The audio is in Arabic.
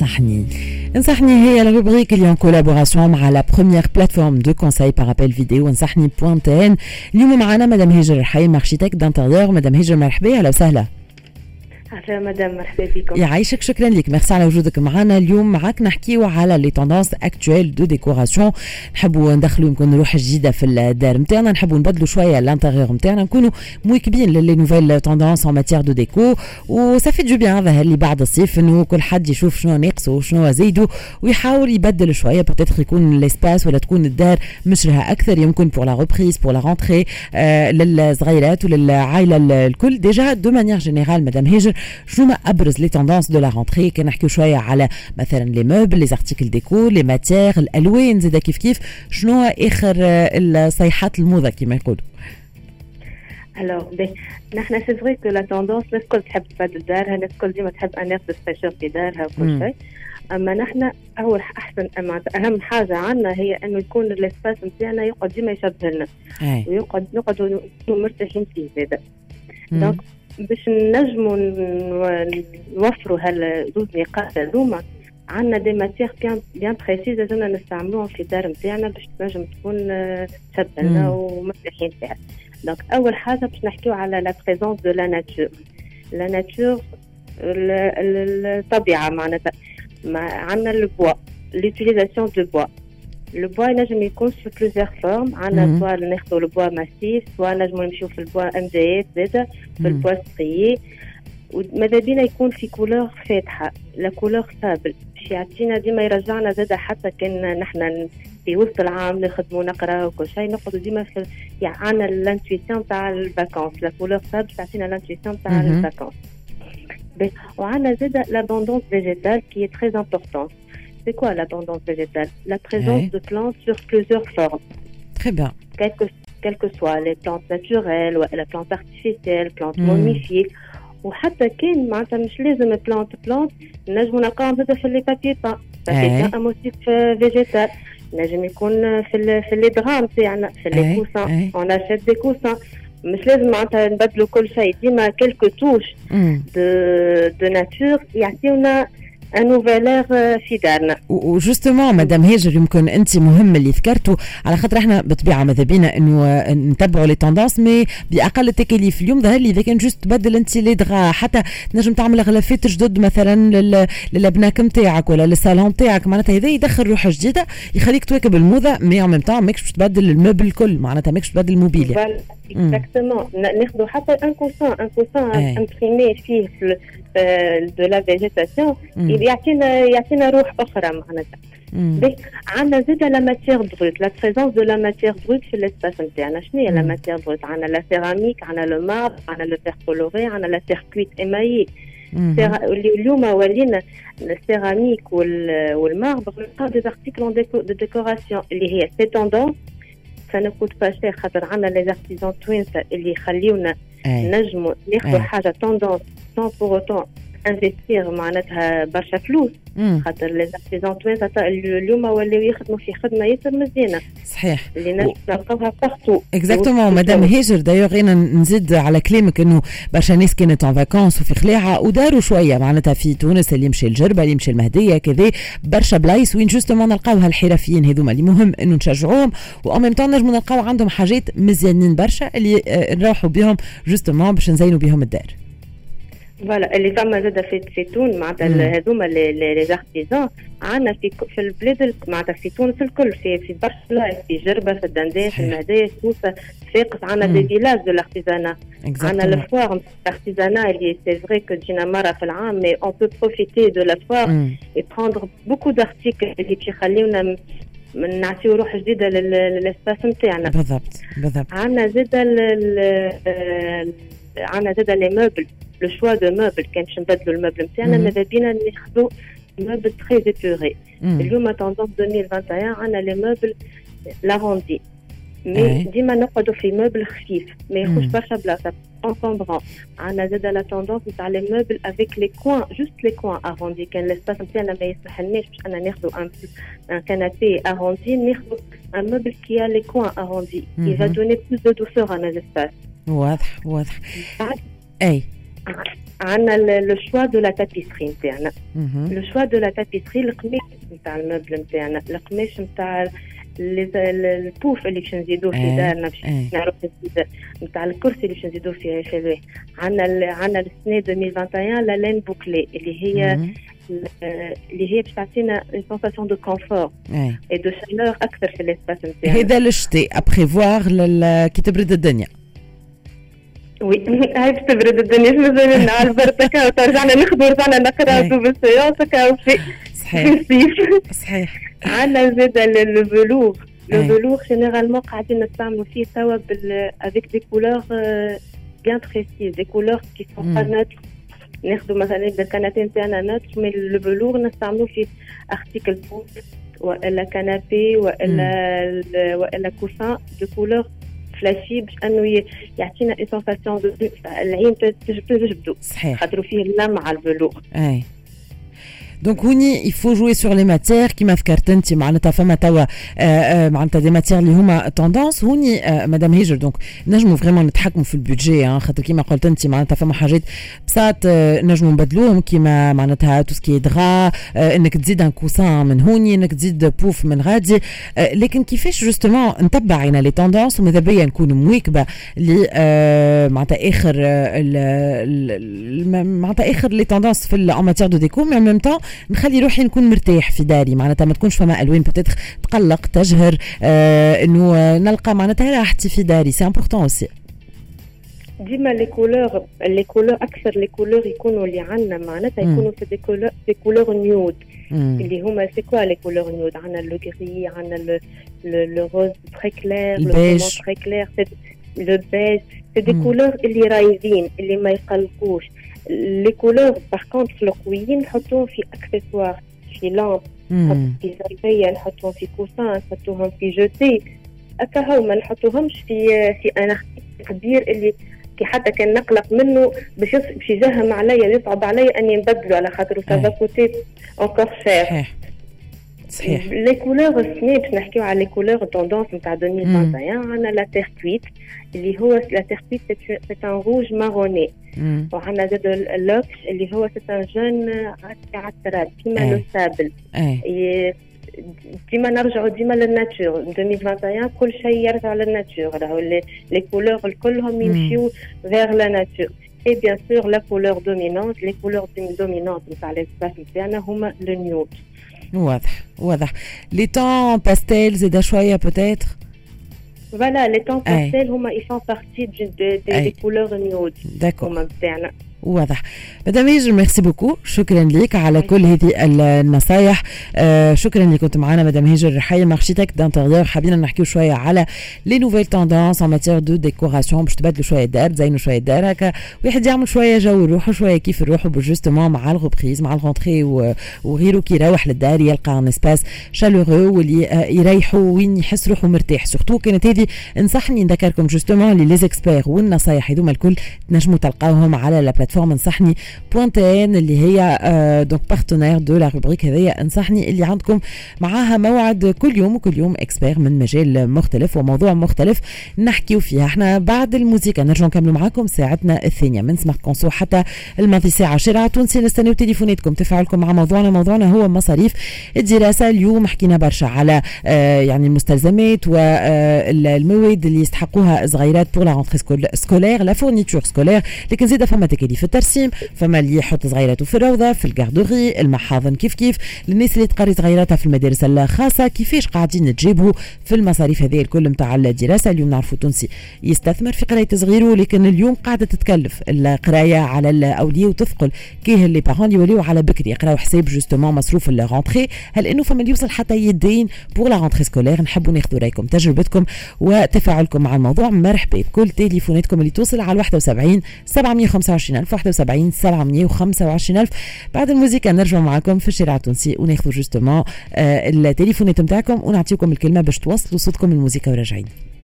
انصحني انصحني هي ال rubrique اليوم collaboration مع la première plateforme de conseil par appel vidéo انصحني point tn اليوم معنا مدام هجر الحي architecte d'intérieur مدام هجر مرحبا أهلا وسهلا عفوا مدام مرحبا بكم. يعيشك شكرا لك. ميرسي على وجودك معنا. اليوم معك نحكيو على les tendances actuelles de décoration نحبوا ندخلوا يمكن روح جديده في الدار نتاعنا نحبوا نبدلوا شوية l'intérieur نتاعنا نكونوا مواكبين ل les nouvelles tendances en matière de déco و ça fait du bien ظهر لي بعد الصيف إنه كل حد يشوف شنو ناقصه وشنو زيدو ويحاول يبدل شوية. peut-être يكون l'espace ولا تكون الدار مشرحة أكثر. يمكن pour la reprise pour la rentrée للصغيرات وللعائلة الكل. déjà de manière générale مدام هاجر شنو ما ابرز les tendances de la rentrée كي نحكيو شوية على مثلا les meubles les articles déco les matières الالوان زاد كيف كيف شنو اخر الصيحات الموضه كما يقولوا alors ben نحن c'est vrai que la tendance الناس الكل تحب تبدل دارها الناس الكل ديما تحب ان دو في دارها وكل شيء اما نحن اول احسن اهم حاجة عندنا هي انه يكون ال espace نتاعنا يقعد ديما يشبه لنا ويقعد نقعدوا مرتاحين فيه زاده donc باش نجموا نوفروا هالزوز نقاط هذوما. عندنا des matières bien bien précises لازمنا نستعملوهم في الدار نتاعنا باش تنجم تكون تشبهنا ومرتاحين فيها. donc أول حاجة باش نحكيو على la présence de la nature la nature الطبيعه معناتها. عندنا ال bois l'utilisation de bois le bois ينجم يكون في plusieurs formes عندنا soit ناخذوا ال bois massif soit نجموا نمشيو في ال bois MDF زاده في ال bois strié وماذا بينا يكون في couleur فاتحه la couleur sable باش يعطينا ديما يرجعنا زاده حتى كان نحن في وسط العام نخدموا نقرأ وكل شيء. نقعدوا ديما في يعني عندنا ال intuition تاع ال vacances la couleur sable تعطينا ال intuition تاع ال vacances وعندنا زاده l'abondance végétale qui est très importante C'est quoi l'abondance végétale La présence de plantes sur plusieurs formes. Très bien. Quelles que, quelles que soient les plantes naturelles ou les plantes artificielles, plantes mm. momifiées. وحتى كان معناتها مش لازم بلانت بلانت نجموا نلقاهم زاد في لي بابي با بابي با موتيف فيجيتال نجم يكون في في لي درام تاعنا في لي كوسان اون اشيت دي كوسان مش لازم معناتها نبدلوا كل شيء ديما كيلكو توش دو دو ناتور يعطيونا ان نوفيلير في دارنا وجوستومون مدام هاجر يمكن أنت مهم اللي ذكرته. على خاطر إحنا بطبيعه ماذا بينا إنه نتبعوا لي توندونس مي بأقل التكاليف اليوم ظهر لي إذا كان جوست تبدل أنت لي دغا. حتى تنجم تعمل غلافات جدد مثلا للابناك نتاعك ولا للصالون نتاعك معناتها هذا يدخل روح جديدة يخليك تواكب الموضة mais en même temps ماكش باش تبدل ال meubles الكل. معناتها ماكش تبدل الموبيليا exactement ناخذوا حتى un coussin un coussin imprimé فيه de la végétation يعطينا يعطينا روح أخرى معناتها. عندنا زيد la matière brute la présence de la matière brute في ال espace نتاعنا شنو هي la matière brute عندنا la céramique عندنا le marbre عندنا le verre coloré عندنا la terre cuite émaillée اليوم ولينا السيراميك وال marbre des articles de décoration اللي هي c'est tendance ça coûte pas cher خاطر عندنا les artisans توينسا اللي يخليونا نجموا ناخذوا حاجة tendance sans pour autant investir معناتها برشا فلوس. خاطر les artisans توانسه اليوم ولاو يخدموا في خدمة ياسر مزيانة. صحيح. اللي نلقاوها partout exactement مدام هاجر دايوغ أنا نزيد على كلامك انه برشا ناس كانت en vacances وفي خلاعه وداروا شوية معناتها في تونس اللي يمشي الجربه اللي يمشي المهديه كذا برشا بلايص وين justement نلقاو هالحرفيين هذوما اللي مهم انه نشجعوهم و en même temps نجموا نلقاو عندهم حاجات مزيانين برشا اللي نروحوا بهم justement باش نزينوا بهم الدار voilà اللي فما زاد في تونس معناتها هذوما les artisans عندنا في في البلاد معناتها في تونس الكل في في برشا في جربه في الدندان في المهديه في سوسه صفاقس عندنا des villages de l'artisanat عندنا ال foire l'artisanat اللي c'est vrai que تجينا مره في العام mais on peut profiter de la foire et prendre beaucoup d'articles اللي باش يخليونا نعطيو روح جديده لل espace نتاعنا بالضبط بالضبط عندنا زاد عندنا زاد les meubles le choix de meubles كان باش نبدلوا ال meubles نتاعنا ماذا بينا ناخذوا meubles très épurés اليوم tendance 2021 عندنا les meubles arrondis mais ديما نقعدوا في meuble خفيف ما ياخذش برشا بلاصه encombrant عندنا زاد la tendance نتاع les meubles avec les coins juste les coins arrondis كان l'espace نتاعنا ما يسمحلناش باش أنا ناخذوا un un canapé arrondi ناخذوا un meuble qui a les coins arrondis qui va donner plus de douceur à nos espaces. واضح واضح اي عندنا le choix de la tapisserie نتاعنا. le choix de la tapisserie القماش نتاع ال meuble نتاعنا. القماش نتاع البوف اللي باش نزيدوه في دارنا باش نعرف نزيد. نتاع الكرسي اللي باش نزيدوه في عندنا عندنا السنة 2021 la laine bouclée اللي هي اللي هي باش تعطينا une sensation de confort et de chaleur أكثر في ال espace نتاعنا. هذا للشتاء à prévoir كي تبرد الدنيا. oui هاي تبرد الدنيا مازال لنا البرد رجعنا نخدموا رجعنا بالسيونس صحيح صحيح عندنا زاد ال velours le velours généralement قاعدين نستعملوا فيه توا بال avec des couleurs bien précises des couleurs qui sont pas ناخذوا مثلا الكناتين نتاعنا neutres mais le velours نستعملوا فيه article والا canapé والا والا coussin de couleur flashy باش انه يعطينا une sensation العين تجبدو. صحيح. خاطر فيه اللمعة ال velours أي. donc هوني il faut jouer sur les matières كيما فكرت انت معناتها فما توا معناتها des matières اللي هما tendance هوني مدام هيجر donc نجموا vraiment نتحكموا في ال budget خاطر كيما قلت انت معناتها فما حاجات بساط نجموا نبدلوهم كيما معناتها tout ce qui est draps انك تزيد un coussin من هوني انك تزيد بوف من غادي لكن كيفاش justement نتبعينا les tendances وماذا بيا نكون مواكبه ل معناتها اخر معناتها اخر les tendances في en matière de déco mais en même temps نخلي روحي نكون مرتاح في داري. معناتها ما تكونش فما ألوان بتتخ تقلق تجهر آه إنه نلقى معناتها راحتي في داري. c'est important aussi ديما les couleurs les couleurs أكثر les couleurs يكونوا اللي عندنا. معناتها يكونوا في des couleurs des couleurs nude اللي هما c'est quoi les couleurs nude عندنا le gris عندنا le rose très clair le très clair le beige c'est des couleurs اللي رايزين اللي ما يقلقوش. les couleurs par contre في القويين نحطوهم في accessoires في lampe في زربيه نحطوهم في coussin نحطوهم في jeté هكا هو ما نحطوهمش في في un كبير اللي كي حتى كان نقلق منه باش باش يجهم عليا يصعب عليا أني نبدله على خاطر ça va coûter encore cher صحيح. les couleurs السنة باش نحكيو على les couleurs tendance نتاع 2021 عندنا la terre cuite اللي هو la terre cuite c'est un rouge marron وعندنا زاد اللوكس اللي هو c'est un jaune على التراب كيما le sable. ديما نرجعوا ديما لل nature 2021 كل شيء يرجع لل nature راهو les couleurs الكلهم يمشيو vers la nature et bien sûr la couleur dominante les couleurs dominantes نتاع l'espace نتاعنا هما le nude واضح واضح. les tons pastel زيدا شوية peut-être Voilà, les tons pastels, ils font partie des, couleurs nude. D'accord. واضح. مدام هيجر merci beaucoup شكرا لك على كل هذه النصايح. آه شكرا اللي كنت معنا مدام هيجر رحيه architecte d'intérieur حابين نحكيو شوية على les nouvelles tendances en matière de décoration باش تبدلوا شوية دار تزينوا شوية دار هكا واحد يعمل شوية جو روحه شوية كيف روحه justement مع ال reprise مع ال rentrée وغيره كي يروح للدار يلقى un espace chaleureux واللي يريحوا وين يحس روحه مرتاح. surtout quand هذه انصحني نذكركم justement les experts والنصايح هذوما الكل تنجموا تلقاوهم على la plateforme انصحني point tn اللي هي donc partenaire de la rubrique هذيا انصحني اللي عندكم معاها موعد كل يوم وكل يوم expert من مجال مختلف وموضوع مختلف نحكيو فيها. إحنا بعد الموسيقى نرجع نكملوا معاكم ساعتنا الثانية من Smart Conso حتى الماضي ساعة. شارع تونسي نستناو تليفوناتكم تفاعلكم مع موضوعنا. موضوعنا هو مصاريف الدراسة اليوم. حكينا برشا على آه يعني المستلزمات والمواد اللي يستحقوها صغيرات pour la scolaire la fourniture scolaire لكن زيد فما تكاليف. في الترسيم فما اللي يحط صغيراته في الروضة في ال garderie المحاضن كيف كيف. للناس اللي تقري صغيراتها في المدارس الخاصة كيفاش قاعدين تجيبوا في المصاريف هذه الكل نتاع الدراسة. اليوم نعرفوا تونسي يستثمر في قراية صغيرة لكن اليوم قاعدة تتكلف. القراية على الاولياء وتثقل. كي les parents يوليو على بكري يقراو حساب justement مصروف ال rentrée هل إنه فما اللي يوصل حتى يدين pour la rentrée scolaire نحبوا ناخذوا رأيكم تجربتكم وتفاعلكم مع الموضوع. مرحبا بكل تليفوناتكم اللي توصل على 71 725 الف 71 725 ألف. بعد الموسيقى نرجع معكم في الشارع التونسي وناخذ جوستومون آه التليفونات نتاعكم ونعطيكم الكلمة باش توصلوا صوتكم الموسيقى وراجعين.